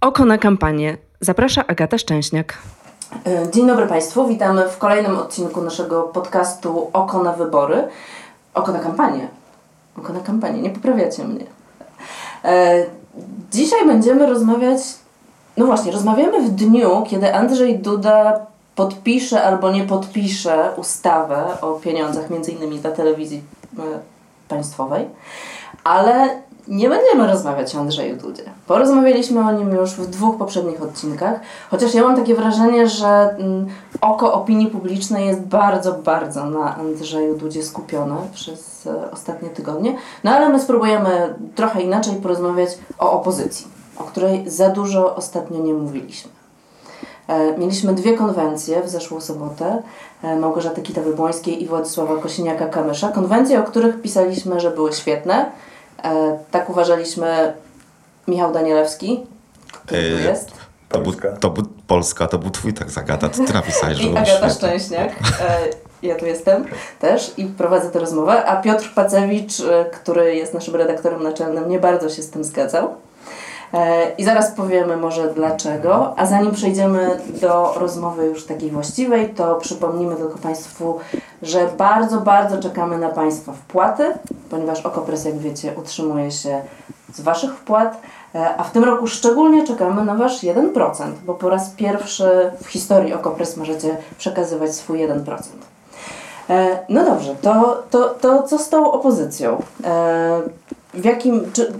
Oko na kampanię. Zaprasza Agata Szczęśniak. E, dzień dobry Państwu, witamy w kolejnym odcinku naszego podcastu Oko na wybory. Oko na kampanię. Oko na kampanię, nie poprawiacie mnie. E, dzisiaj będziemy rozmawiać, no właśnie, rozmawiamy w dniu, kiedy Andrzej Duda podpisze albo nie podpisze ustawę o pieniądzach, między innymi dla telewizji e, państwowej, ale nie będziemy rozmawiać o Andrzeju Dudzie. Porozmawialiśmy o nim już w dwóch poprzednich odcinkach, chociaż ja mam takie wrażenie, że mm, oko opinii publicznej jest bardzo, bardzo na Andrzeju Dudzie skupione przez e, ostatnie tygodnie. No ale my spróbujemy trochę inaczej porozmawiać o opozycji, o której za dużo ostatnio nie mówiliśmy. E, mieliśmy dwie konwencje w zeszłą sobotę e, Małgorzaty Kita-Wybłońskiej i Władysława Kosiniaka-Kamysza. Konwencje, o których pisaliśmy, że były świetne, tak uważaliśmy Michał Danielewski, który tu e, jest. To był, to był Polska, to był twój tak zagada, ty napisałeś, że I Agata Szczęśniak, e, ja tu jestem też i prowadzę tę rozmowę, a Piotr Pacewicz, który jest naszym redaktorem naczelnym, nie bardzo się z tym zgadzał. I zaraz powiemy może dlaczego, a zanim przejdziemy do rozmowy już takiej właściwej, to przypomnimy tylko Państwu, że bardzo, bardzo czekamy na Państwa wpłaty, ponieważ Okopres, jak wiecie, utrzymuje się z Waszych wpłat, e, a w tym roku szczególnie czekamy na Wasz 1%, bo po raz pierwszy w historii Okopres możecie przekazywać swój 1%. E, no dobrze, to, to, to co z tą opozycją? W jakim, czy,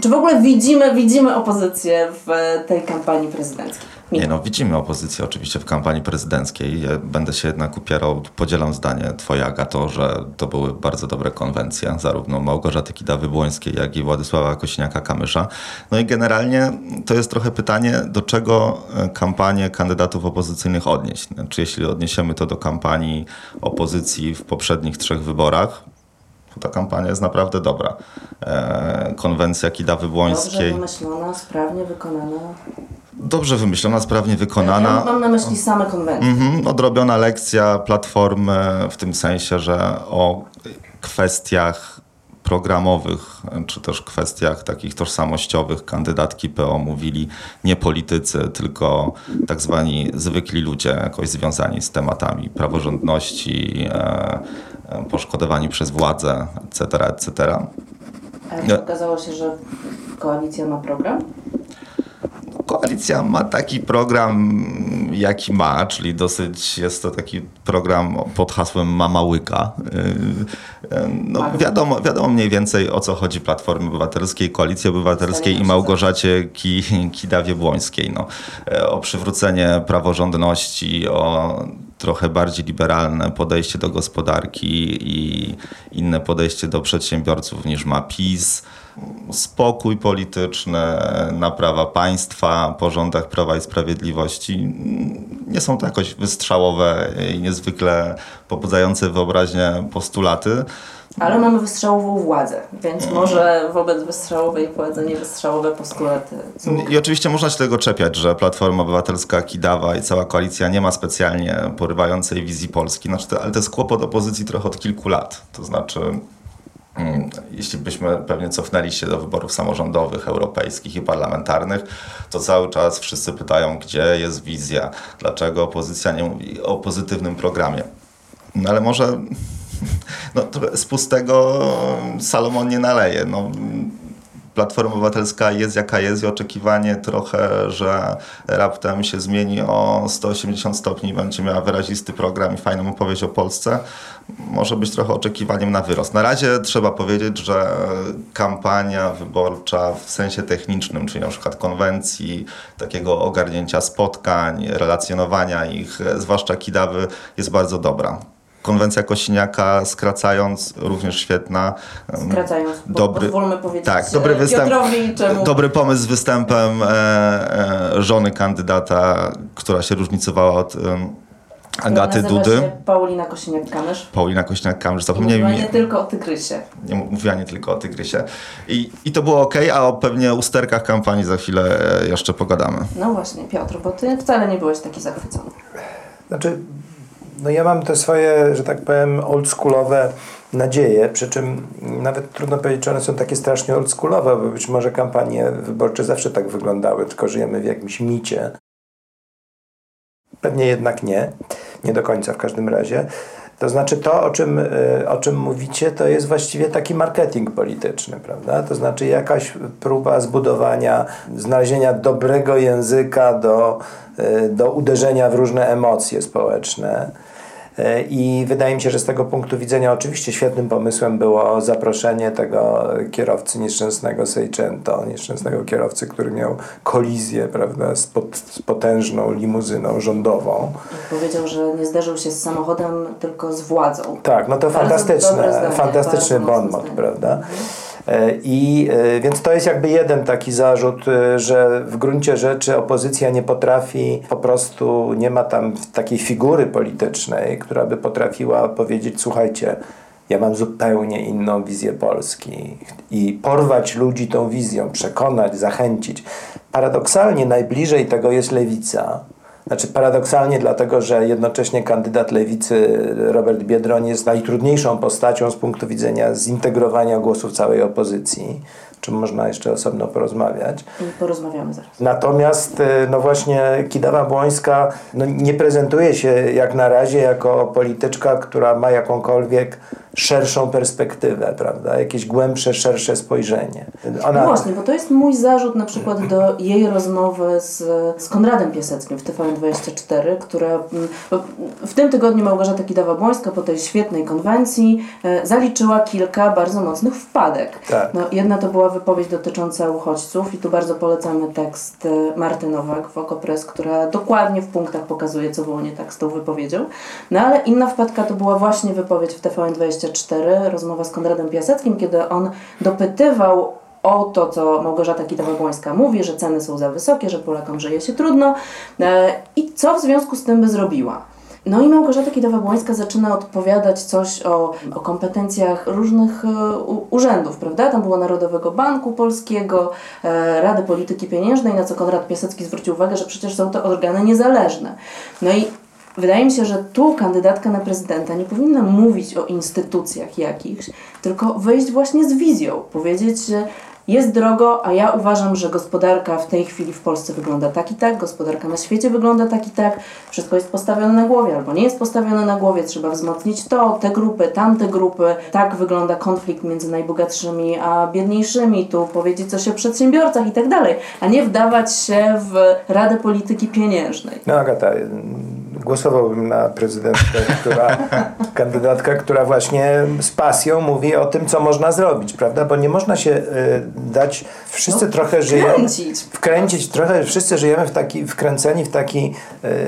czy w ogóle widzimy, widzimy opozycję w tej kampanii prezydenckiej? Nie no, widzimy opozycję oczywiście w kampanii prezydenckiej. Ja będę się jednak upierał, podzielam zdanie twoje Agato, że to były bardzo dobre konwencje, zarówno Małgorzaty Kidawy-Błońskiej, jak i Władysława Kośniaka-Kamysza. No i generalnie to jest trochę pytanie, do czego e, kampanię kandydatów opozycyjnych odnieść. Czy jeśli odniesiemy to do kampanii opozycji w poprzednich trzech wyborach, ta kampania jest naprawdę dobra. E, konwencja Kidawy-Błońskiej. Dobrze wymyślona, sprawnie wykonana. Dobrze wymyślona, sprawnie wykonana. Ja mam na myśli same konwencje. Mhm, odrobiona lekcja Platformy w tym sensie, że o kwestiach programowych, czy też kwestiach takich tożsamościowych kandydatki PO mówili nie politycy, tylko tak zwani zwykli ludzie, jakoś związani z tematami praworządności, e poszkodowani przez władzę, etc., etc. A okazało się, że koalicja ma program? Koalicja ma taki program, jaki ma, czyli dosyć jest to taki program pod hasłem Mama Łyka. Y, y, no, wiadomo, wiadomo mniej więcej o co chodzi Platformy Obywatelskiej, Koalicji Obywatelskiej i Małgorzacie Kidawie-Błońskiej. No, e, o przywrócenie praworządności, o trochę bardziej liberalne podejście do gospodarki i inne podejście do przedsiębiorców niż ma PiS spokój polityczny, naprawa państwa po rządach Prawa i Sprawiedliwości nie są to jakoś wystrzałowe i niezwykle pobudzające wyobraźnię postulaty. Ale mamy wystrzałową władzę, więc może wobec wystrzałowej władzy nie wystrzałowe postulaty. I oczywiście można się tego czepiać, że Platforma Obywatelska, Kidawa i cała koalicja nie ma specjalnie porywającej wizji Polski. Znaczy, ale to jest kłopot opozycji trochę od kilku lat. To znaczy jeśli byśmy pewnie cofnęli się do wyborów samorządowych, europejskich i parlamentarnych, to cały czas wszyscy pytają, gdzie jest wizja, dlaczego opozycja nie mówi o pozytywnym programie. No ale może no, z pustego Salomon nie naleje. No, Platforma Obywatelska jest jaka jest i oczekiwanie trochę, że raptem się zmieni o 180 stopni i będzie miała wyrazisty program i fajną opowieść o Polsce, może być trochę oczekiwaniem na wyrost. Na razie trzeba powiedzieć, że kampania wyborcza w sensie technicznym, czyli na przykład konwencji, takiego ogarnięcia spotkań, relacjonowania ich, zwłaszcza Kidawy, jest bardzo dobra. Konwencja Kosiniaka, skracając, również świetna. Skracając, dobry, pozwólmy powiedzieć tak, dobry, występ, czemu... dobry pomysł z występem e, e, żony kandydata, która się różnicowała od Agaty Dudy. Paulina Kosiniak-Kamysz. Paulina Kosiniak-Kamysz. Zapomniałem mówiła nie tylko o Tygrysie. Nie, mówiła nie tylko o Tygrysie. I, I to było ok, a o pewnie usterkach kampanii za chwilę e, jeszcze pogadamy. No właśnie, Piotr, bo ty wcale nie byłeś taki zachwycony. Znaczy, no ja mam te swoje, że tak powiem, oldschoolowe nadzieje, przy czym nawet trudno powiedzieć, czy one są takie strasznie oldschoolowe, bo być może kampanie wyborcze zawsze tak wyglądały, tylko żyjemy w jakimś micie. Pewnie jednak nie, nie do końca w każdym razie. To znaczy to, o czym, y, o czym mówicie, to jest właściwie taki marketing polityczny, prawda? To znaczy jakaś próba zbudowania, znalezienia dobrego języka do, y, do uderzenia w różne emocje społeczne. Y, I wydaje mi się, że z tego punktu widzenia oczywiście świetnym pomysłem było zaproszenie tego kierowcy nieszczęsnego Seicento, nieszczęsnego kierowcy, który miał kolizję prawda, z, pot, z potężną limuzyną rządową. Powiedział, że nie zderzył się z samochodem, tylko z władzą. Tak, no to Bardzo fantastyczne, fantastyczny bonmot, prawda? E, I e, więc to jest jakby jeden taki zarzut, e, że w gruncie rzeczy opozycja nie potrafi, po prostu nie ma tam takiej figury politycznej, która by potrafiła powiedzieć, słuchajcie, ja mam zupełnie inną wizję Polski i porwać ludzi tą wizją, przekonać, zachęcić. Paradoksalnie najbliżej tego jest lewica. Znaczy paradoksalnie dlatego, że jednocześnie kandydat lewicy Robert Biedroń jest najtrudniejszą postacią z punktu widzenia zintegrowania głosów całej opozycji, o czym można jeszcze osobno porozmawiać. Porozmawiamy zaraz. Natomiast y, no właśnie Kidawa Błońska no nie prezentuje się jak na razie jako polityczka, która ma jakąkolwiek szerszą perspektywę, prawda? Jakieś głębsze, szersze spojrzenie. No właśnie, bo to jest mój zarzut na przykład do jej rozmowy z, z Konradem Piaseckim w TVN24, która mm, w tym tygodniu Małgorzata Kidawa-Błońska po tej świetnej konwencji e, zaliczyła kilka bardzo mocnych wpadek. Tak. No, jedna to była wypowiedź dotycząca uchodźców i tu bardzo polecamy tekst e, Marty Nowak w Okopres, która dokładnie w punktach pokazuje, co było nie tak z tą wypowiedzią. No ale inna wpadka to była właśnie wypowiedź w TVN24, rozmowa z Konradem Piaseckim, kiedy on dopytywał o to, co Małgorzata Kidawa-Błońska mówi, że ceny są za wysokie, że Polakom żyje się trudno e, i co w związku z tym by zrobiła. No i Małgorzata Kidawa-Błońska zaczyna odpowiadać coś o, o kompetencjach różnych e, u, urzędów, prawda? Tam było Narodowego Banku Polskiego, e, Rady Polityki Pieniężnej, na co Konrad Piasecki zwrócił uwagę, że przecież są to organy niezależne. No i Wydaje mi się, że tu kandydatka na prezydenta nie powinna mówić o instytucjach jakichś, tylko wyjść właśnie z wizją, powiedzieć, że jest drogo, a ja uważam, że gospodarka w tej chwili w Polsce wygląda tak i tak, gospodarka na świecie wygląda tak i tak, wszystko jest postawione na głowie albo nie jest postawione na głowie, trzeba wzmocnić to, te grupy, tamte grupy, tak wygląda konflikt między najbogatszymi a biedniejszymi, tu powiedzieć coś o przedsiębiorcach i tak dalej, a nie wdawać się w Radę Polityki Pieniężnej. No Agata, głosowałbym na prezydentkę, która, kandydatka, która właśnie z pasją mówi o tym, co można zrobić, prawda? Bo nie można się y, dać, wszyscy No, trochę żyjemy, wkręcić. wkręcić, trochę wszyscy żyjemy w taki, wkręceni w, taki,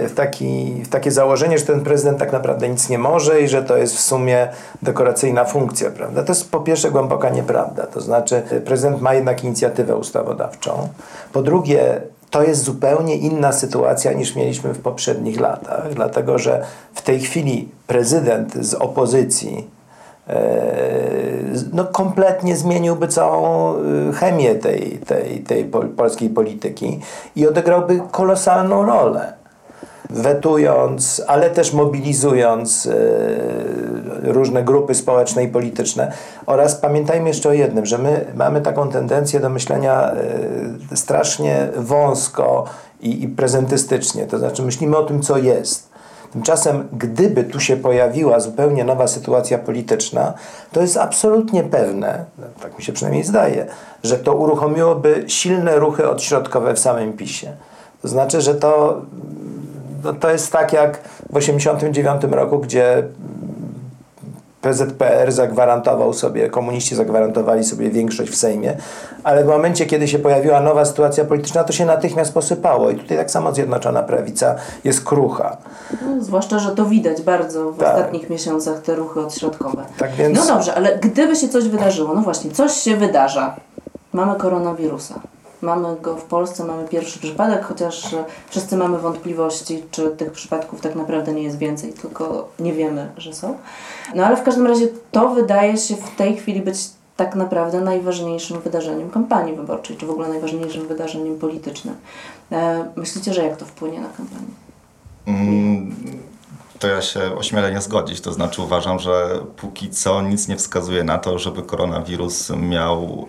y, w, taki, w takie założenie, że ten prezydent tak naprawdę nic nie może i że to jest w sumie dekoracyjna funkcja, prawda? To jest po pierwsze głęboka nieprawda, to znaczy y, prezydent ma jednak inicjatywę ustawodawczą, po drugie to jest zupełnie inna sytuacja niż mieliśmy w poprzednich latach, dlatego że w tej chwili prezydent z opozycji no kompletnie zmieniłby całą y, chemię tej, tej, tej pol polskiej polityki i odegrałby kolosalną rolę. Wetując, ale też mobilizując y, różne grupy społeczne i polityczne. Oraz pamiętajmy jeszcze o jednym, że my mamy taką tendencję do myślenia y, strasznie wąsko i, i prezentystycznie. To znaczy myślimy o tym, co jest. Tymczasem, gdyby tu się pojawiła zupełnie nowa sytuacja polityczna, to jest absolutnie pewne, tak mi się przynajmniej zdaje, że to uruchomiłoby silne ruchy odśrodkowe w samym PiSie. To znaczy, że to, no to jest tak jak w 1989 roku, gdzie PZPR zagwarantował sobie, komuniści zagwarantowali sobie większość w Sejmie, ale w momencie, kiedy się pojawiła nowa sytuacja polityczna, to się natychmiast posypało. I tutaj tak samo Zjednoczona Prawica jest krucha. No, zwłaszcza, że to widać bardzo w Tak. ostatnich miesiącach, te ruchy odśrodkowe. Tak więc- No dobrze, ale gdyby się coś wydarzyło, no właśnie, coś się wydarza. Mamy koronawirusa. Mamy go w Polsce, mamy pierwszy przypadek, chociaż e, wszyscy mamy wątpliwości, czy tych przypadków tak naprawdę nie jest więcej, tylko nie wiemy, że są. No ale w każdym razie to wydaje się w tej chwili być tak naprawdę najważniejszym wydarzeniem kampanii wyborczej, czy w ogóle najważniejszym wydarzeniem politycznym. E, myślicie, że jak to wpłynie na kampanię? Mm, To ja się ośmielę nie zgodzić. To znaczy uważam, że póki co nic nie wskazuje na to, żeby koronawirus miał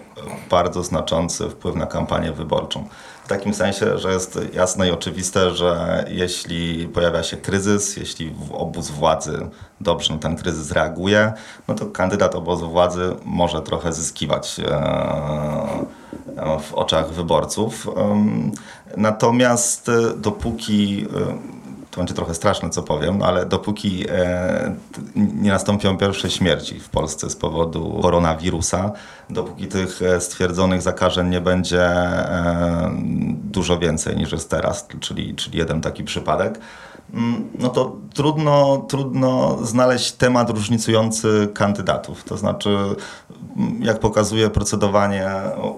bardzo znaczący wpływ na kampanię wyborczą. W takim sensie, że jest jasne i oczywiste, że jeśli pojawia się kryzys, jeśli obóz władzy dobrze na ten kryzys reaguje, no to kandydat obozu władzy może trochę zyskiwać e, w oczach wyborców. Natomiast dopóki to będzie trochę straszne, co powiem, ale dopóki e, nie nastąpią pierwsze śmierci w Polsce z powodu koronawirusa, dopóki tych e, stwierdzonych zakażeń nie będzie e, dużo więcej niż jest teraz, czyli, czyli jeden taki przypadek, no to trudno, trudno znaleźć temat różnicujący kandydatów. To znaczy, mm, jak pokazuje procedowanie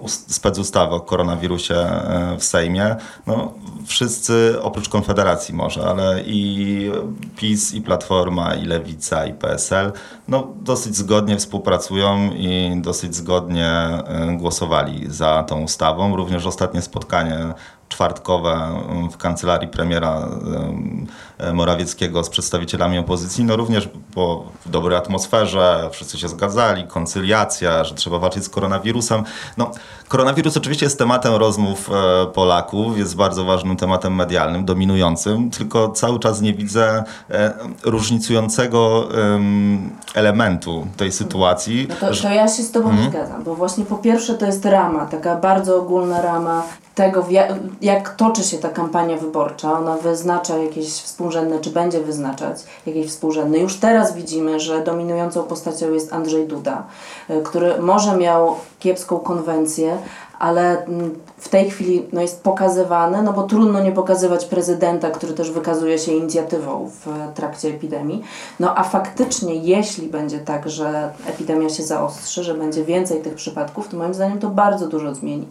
specustawy o koronawirusie e, w Sejmie, no, wszyscy oprócz Konfederacji może, ale i PiS, i Platforma, i Lewica, i PSL, no, dosyć zgodnie współpracują i dosyć zgodnie e, głosowali za tą ustawą. Również ostatnie spotkanie czwartkowe w kancelarii premiera Morawieckiego z przedstawicielami opozycji, no również po dobrej atmosferze, wszyscy się zgadzali, koncyliacja, że trzeba walczyć z koronawirusem. No, koronawirus oczywiście jest tematem rozmów e, Polaków, jest bardzo ważnym tematem medialnym, dominującym, tylko cały czas nie widzę e, różnicującego elementu tej sytuacji. No to, to ja się z Tobą hmm? zgadzam, bo właśnie po pierwsze to jest rama, taka bardzo ogólna rama tego, jak, toczy się ta kampania wyborcza. Ona wyznacza jakieś współrzędne, czy będzie wyznaczać jakieś współrzędne. Już teraz widzimy, że dominującą postacią jest Andrzej Duda, y, który może miał kiepską konwencję, ale mm, w tej chwili no, jest pokazywany, no bo trudno nie pokazywać prezydenta, który też wykazuje się inicjatywą w trakcie epidemii. No a faktycznie, jeśli będzie tak, że epidemia się zaostrzy, że będzie więcej tych przypadków, to moim zdaniem to bardzo dużo zmieni,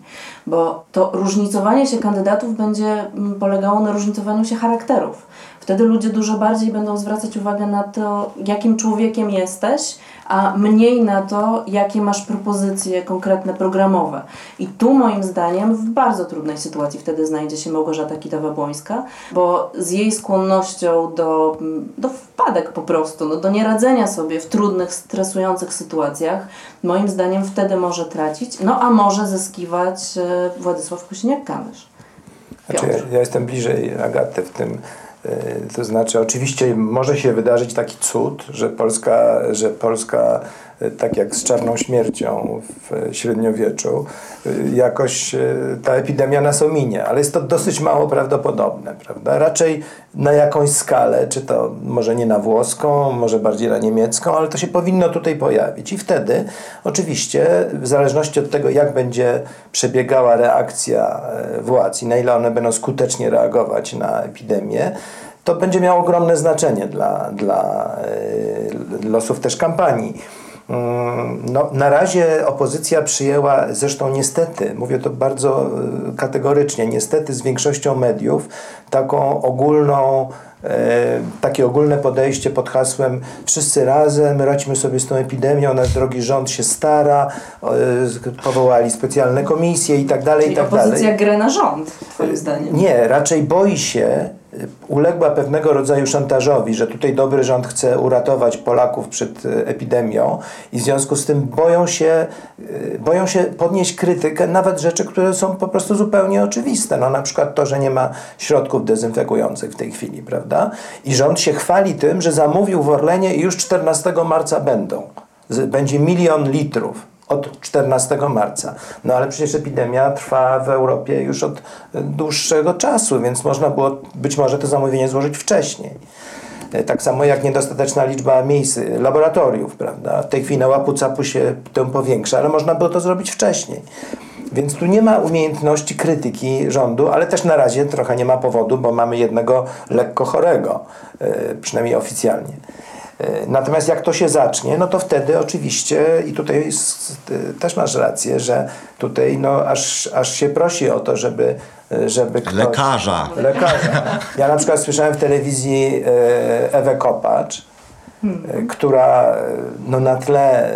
bo to różnicowanie się kandydatów będzie mm, polegało na różnicowaniu się charakterów. Wtedy ludzie dużo bardziej będą zwracać uwagę na to, jakim człowiekiem jesteś, a mniej na to, jakie masz propozycje konkretne programowe. I tu moim zdaniem w bardzo trudnej sytuacji wtedy znajdzie się Małgorzata Kidawa-Błońska, bo z jej skłonnością do, do wpadek po prostu, no, do nieradzenia sobie w trudnych, stresujących sytuacjach, moim zdaniem wtedy może tracić, no a może zyskiwać e, Władysław Kosiniak-Kamysz. Znaczy, ja, ja jestem bliżej Agaty w tym to znaczy, oczywiście może się wydarzyć taki cud, że Polska, że Polska tak jak z czarną śmiercią w średniowieczu, e, jakoś ta epidemia nas ominie, ale jest to dosyć mało prawdopodobne, prawda? Raczej na jakąś skalę, czy to może nie na włoską, może bardziej na niemiecką, ale to się powinno tutaj pojawić. I wtedy, oczywiście, w zależności od tego, jak będzie przebiegała reakcja władz i na ile one będą skutecznie reagować na epidemię, to będzie miało ogromne znaczenie dla, dla e, losów też kampanii. Mm, no, na razie opozycja przyjęła, zresztą niestety, mówię to bardzo e, kategorycznie, niestety z większością mediów, taką ogólną, e, takie ogólne podejście pod hasłem wszyscy razem, radźmy sobie z tą epidemią, nasz drogi rząd się stara, powołali specjalne komisje i tak dalej, i tak opozycja dalej. grę na rząd, twoim zdaniem. Nie, raczej boi się uległa pewnego rodzaju szantażowi, że tutaj dobry rząd chce uratować Polaków przed e, epidemią i w związku z tym boją się, e, boją się podnieść krytykę nawet rzeczy, które są po prostu zupełnie oczywiste. No na przykład to, że nie ma środków dezynfekujących w tej chwili, prawda? I rząd się chwali tym, że zamówił w Orlenie i już 14 marca będą. Będzie milion litrów od 14 marca. No ale przecież epidemia trwa w Europie już od dłuższego czasu, więc można było być może to zamówienie złożyć wcześniej. E, tak samo jak niedostateczna liczba miejsc, laboratoriów, prawda? W tej chwili na łapu capu się to powiększa, ale można było to zrobić wcześniej. Więc tu nie ma umiejętności krytyki rządu, ale też na razie trochę nie ma powodu, bo mamy jednego lekko chorego, e, przynajmniej oficjalnie. E, natomiast jak to się zacznie, no to wtedy oczywiście, i tutaj też masz rację, że tutaj no aż, aż się prosi o to, żeby, e, żeby ktoś... Lekarza. Lekarza. Ja na przykład słyszałem w telewizji e, Ewę Kopacz, hmm. która no, na tle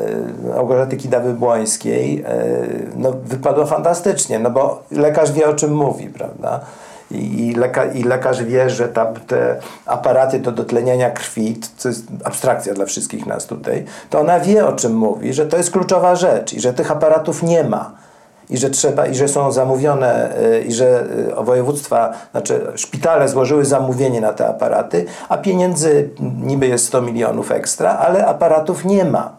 Małgorzaty Kidawy-Błońskiej no, wypadła fantastycznie, no bo lekarz wie o czym mówi, prawda? I, leka, i lekarz wie, że tam te aparaty do dotleniania krwi, to jest abstrakcja dla wszystkich nas tutaj, to ona wie o czym mówi, że to jest kluczowa rzecz i że tych aparatów nie ma i że trzeba, i że są zamówione, y, i że y, województwa, znaczy szpitale złożyły zamówienie na te aparaty, a pieniędzy niby jest 100 milionów ekstra, ale aparatów nie ma.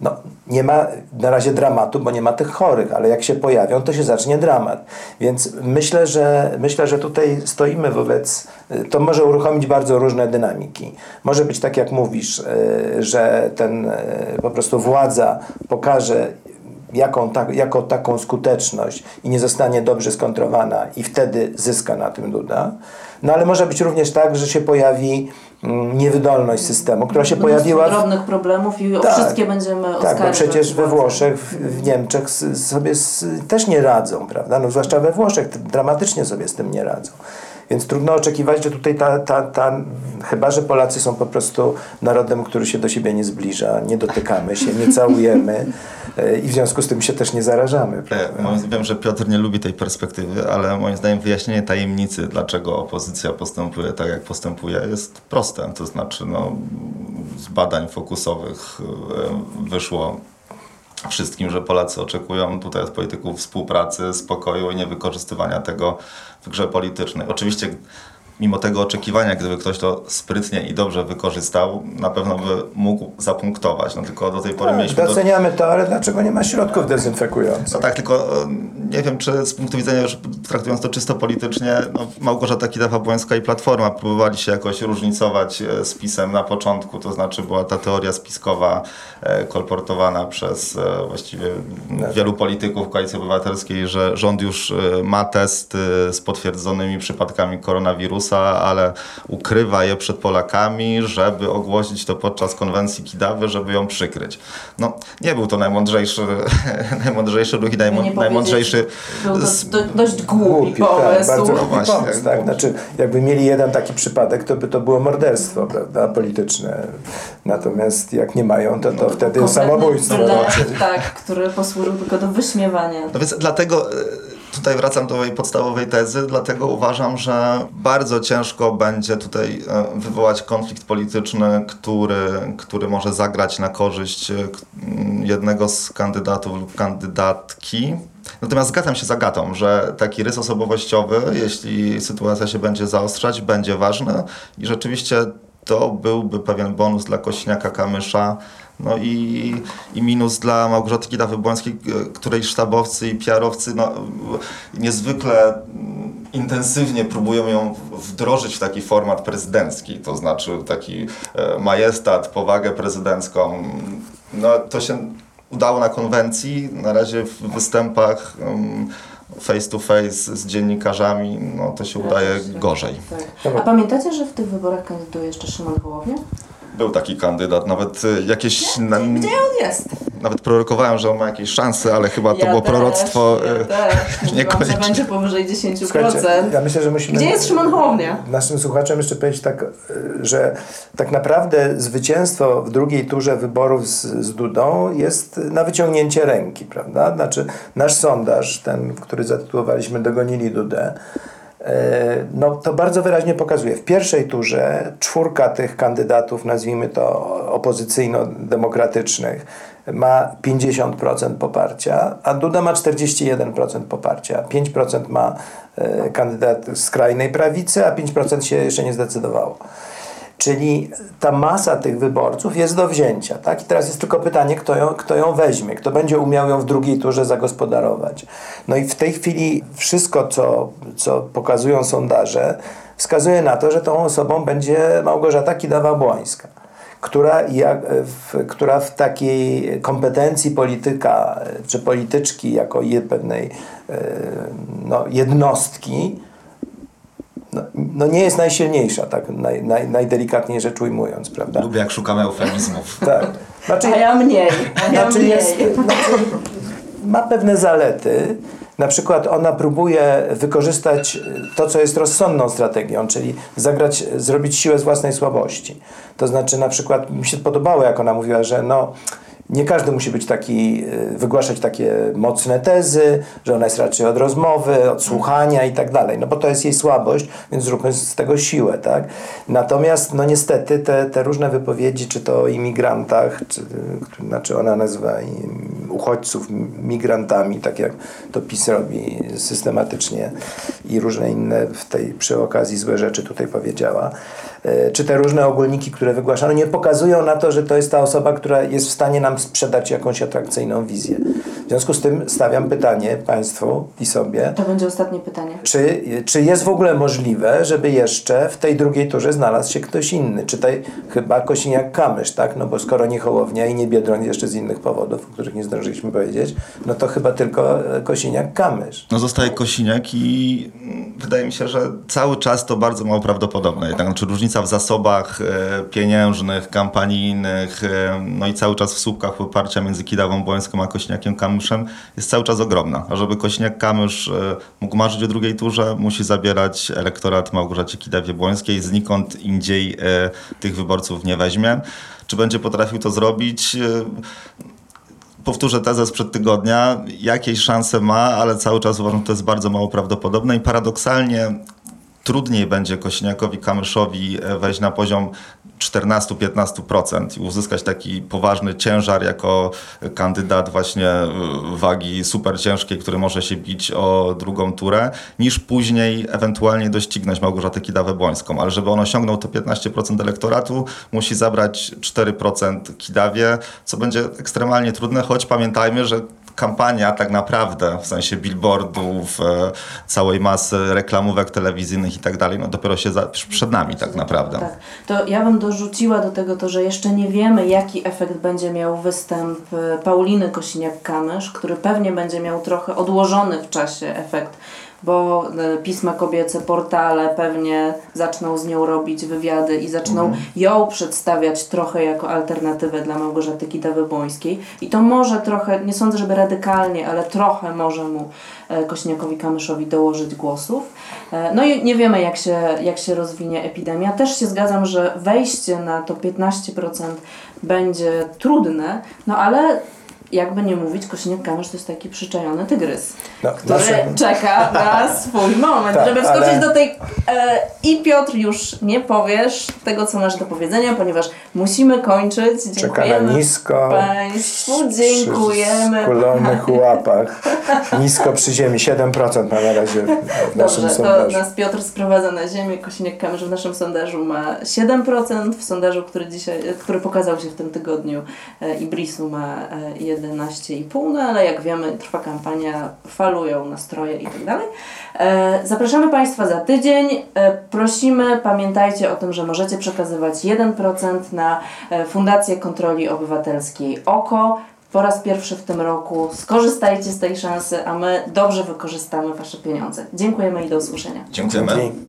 No, nie ma na razie dramatu, bo nie ma tych chorych, ale jak się pojawią, to się zacznie dramat. Więc myślę, że myślę, że tutaj stoimy wobec. Y, to może uruchomić bardzo różne dynamiki. Może być tak, jak mówisz, że ten po prostu władza pokaże jaką, ta, jako taką skuteczność i nie zostanie dobrze skontrowana i wtedy zyska na tym Duda. No ale może być również tak, że się pojawi mm, niewydolność systemu, która się Mnóstwo pojawiła... drobnych problemów i tak, o wszystkie będziemy. Tak, bo przecież we Włoszech, w, w Niemczech sobie z, też nie radzą, prawda? No, zwłaszcza we Włoszech dramatycznie sobie z tym nie radzą. Więc trudno oczekiwać, że tutaj ta, ta, ta, chyba że Polacy są po prostu narodem, który się do siebie nie zbliża, nie dotykamy się, nie całujemy i w związku z tym się też nie zarażamy. Ja, wiem, że Piotr nie lubi tej perspektywy, ale moim zdaniem wyjaśnienie tajemnicy, dlaczego opozycja postępuje tak, jak postępuje, jest proste. To znaczy, no, z badań fokusowych e, wyszło wszystkim, że Polacy oczekują tutaj od polityków współpracy, spokoju i niewykorzystywania tego w grze politycznej. Oczywiście mimo tego oczekiwania, gdyby ktoś to sprytnie i dobrze wykorzystał, na pewno by mógł zapunktować. No tylko do tej pory tak, mieliśmy... Doceniamy to, ale dlaczego nie ma środków dezynfekujących? No tak, tylko e, nie wiem, czy z punktu widzenia już traktując to czysto politycznie, no, Małgorzata Kidawa-Błońska i Platforma próbowali się jakoś różnicować e, z PiSem na początku, to znaczy była ta teoria spiskowa e, kolportowana przez właściwie no. wielu polityków Koalicji Obywatelskiej, że rząd już ma test z potwierdzonymi przypadkami koronawirusa, ale ukrywa je przed Polakami, żeby ogłosić to podczas konwencji Kidawy, żeby ją przykryć. No, nie był to najmądrzejszy, najmądrzejszy ruch i najmą, najmądrzejszy... Był to do, dość głupi, głupi tak, pomysł. Tak, bardzo głupi Właśnie, pomysł, tak. Znaczy, jakby mieli jeden taki przypadek, to by to było morderstwo, prawda, polityczne. Natomiast jak nie mają, to, to no, wtedy samobójstwo. tak, który posłużył tylko do wyśmiewania. No więc dlatego e, tutaj wracam do mojej podstawowej tezy, dlatego uważam, że bardzo ciężko będzie tutaj e, wywołać konflikt polityczny, który, który może zagrać na korzyść e, jednego z kandydatów lub kandydatki. Natomiast zgadzam się z Agatą, że taki rys osobowościowy, jeśli sytuacja się będzie zaostrzać, będzie ważny i rzeczywiście to byłby pewien bonus dla Kośniaka-Kamysza, no i, i minus dla Małgorzaty Kidawy-Błońskiej, której sztabowcy i PR-owcy no, niezwykle intensywnie próbują ją wdrożyć w taki format prezydencki, to znaczy taki e, majestat, powagę prezydencką. No, to się udało na konwencji, na razie w występach face to face z dziennikarzami, no to się udaje gorzej. Tak. A pamiętacie, że w tych wyborach kandyduje jeszcze Szymon Hołownia? Był taki kandydat, nawet y, jakieś... Na, Gdzie on jest? Nawet prorokowałem, że on ma jakieś szanse, ale chyba to ja było też, proroctwo ja y, też. niekoniecznie. że będzie powyżej 10%. Słuchajcie, ja myślę, że musimy... Gdzie jest Szymon Hołownia? Naszym słuchaczom jeszcze powiedzieć tak, y, że tak naprawdę zwycięstwo w drugiej turze wyborów z, z Dudą jest na wyciągnięcie ręki, prawda? Znaczy nasz sondaż, ten, który zatytułowaliśmy Dogonili Dudę, E, no, to bardzo wyraźnie pokazuje. W pierwszej turze czwórka tych kandydatów, nazwijmy to opozycyjno-demokratycznych, ma 50% poparcia, a Duda ma 41% poparcia. 5% ma e, kandydat skrajnej prawicy, a 5% się jeszcze nie zdecydowało. Czyli ta masa tych wyborców jest do wzięcia. Tak? I teraz jest tylko pytanie, kto ją, kto ją weźmie, kto będzie umiał ją w drugiej turze zagospodarować. No i w tej chwili wszystko, co, co pokazują sondaże, wskazuje na to, że tą osobą będzie Małgorzata Kidawa-Błońska która, jak, w, która w takiej kompetencji polityka czy polityczki jako je, pewnej e, no, jednostki no, no, nie jest najsilniejsza, tak naj, naj, najdelikatniej rzecz ujmując, prawda? Lubię jak szukamy eufemizmów. tak. Znaczy, a ja mniej. A ja znaczy mniej. Jest, znaczy, ma pewne zalety. Na przykład ona próbuje wykorzystać to, co jest rozsądną strategią, czyli zagrać, zrobić siłę z własnej słabości. To znaczy na przykład mi się podobało, jak ona mówiła, że no Nie każdy musi być taki, y, wygłaszać takie mocne tezy, że ona jest raczej od rozmowy, od słuchania i tak dalej, no bo to jest jej słabość, więc zróbmy z tego siłę, tak? Natomiast, no niestety, te, te różne wypowiedzi, czy to o imigrantach, czy, y, znaczy ona nazywa im uchodźców migrantami, tak jak to PiS robi systematycznie i różne inne w tej przy okazji złe rzeczy tutaj powiedziała, e, czy te różne ogólniki, które wygłaszano, nie pokazują na to, że to jest ta osoba, która jest w stanie nam sprzedać jakąś atrakcyjną wizję. W związku z tym stawiam pytanie Państwu i sobie. To będzie ostatnie pytanie. Czy, czy jest w ogóle możliwe, żeby jeszcze w tej drugiej turze znalazł się ktoś inny? Czy tutaj chyba Kosiniak-Kamysz, tak? No bo skoro nie Hołownia i nie Biedroń jeszcze z innych powodów, o których nie zdążyliśmy powiedzieć, no to chyba tylko Kosiniak-Kamysz. No zostaje Kosiniak i wydaje mi się, że cały czas to bardzo mało prawdopodobne. Jednak, znaczy różnica w zasobach e, pieniężnych, kampanijnych, e, no i cały czas w słupkach poparcia między Kidawą Błońską a Kośniakiem-Kamyszem jest cały czas ogromna. A żeby Kośniak-Kamysz e, mógł marzyć o drugiej turze, musi zabierać elektorat Małgorzacie Kidawie-Błońskiej. Znikąd indziej tych wyborców nie weźmie. Czy będzie potrafił to zrobić? powtórzę tezę sprzed tygodnia, jakieś szanse ma, ale cały czas uważam, że to jest bardzo mało prawdopodobne i paradoksalnie trudniej będzie Kośniakowi Kamyszowi e, wejść na poziom 14-15% i uzyskać taki poważny ciężar jako kandydat właśnie e, wagi super ciężkiej, który może się bić o drugą turę, niż później ewentualnie doścignąć Małgorzatę Kidawę-Błońską. Ale żeby on osiągnął to 15% elektoratu, musi zabrać 4% Kidawie, co będzie ekstremalnie trudne, choć pamiętajmy, że kampania tak naprawdę, w sensie billboardów, e, całej masy reklamówek telewizyjnych i tak dalej, no dopiero się za, przed nami tak naprawdę. Tak. To ja bym dorzuciła do tego to, że jeszcze nie wiemy, jaki efekt będzie miał występ e, Pauliny Kosiniak-Kamysz, który pewnie będzie miał trochę odłożony w czasie efekt bo e, pisma kobiece, portale pewnie zaczną z nią robić wywiady i zaczną mhm. ją przedstawiać trochę jako alternatywę dla Małgorzaty Kidawy-Błońskiej. I to może trochę, nie sądzę, żeby radykalnie, ale trochę może mu e, Kośniakowi Kamyszowi dołożyć głosów. E, no i nie wiemy, jak się, jak się rozwinie epidemia. Też się zgadzam, że wejście na to 15% będzie trudne, no ale jakby nie mówić, Kosiniak-Kamysz to jest taki przyczajony tygrys, no, który naszym... czeka na swój moment, tak, żeby wskoczyć ale... do tej... E, I Piotr, już nie powiesz tego, co masz do powiedzenia, ponieważ musimy kończyć. Dziękujemy czeka na nisko. Państwu dziękujemy. W skulonych łapach. Nisko przy ziemi, 7% ma na razie w naszym Dobrze, sondażu. to nas Piotr sprowadza na ziemię. Kosiniak-Kamysz w naszym sondażu ma 7%, w sondażu, który, dzisiaj, który pokazał się w tym tygodniu e, Ibrisu ma 1%. E, 11,5, no ale jak wiemy, trwa kampania, falują nastroje i tak dalej. E, zapraszamy Państwa za tydzień. E, prosimy, pamiętajcie o tym, że możecie przekazywać 1% na e, Fundację Kontroli Obywatelskiej OKO. Po raz pierwszy w tym roku skorzystajcie z tej szansy, a my dobrze wykorzystamy Wasze pieniądze. Dziękujemy i do usłyszenia. Dziękujemy.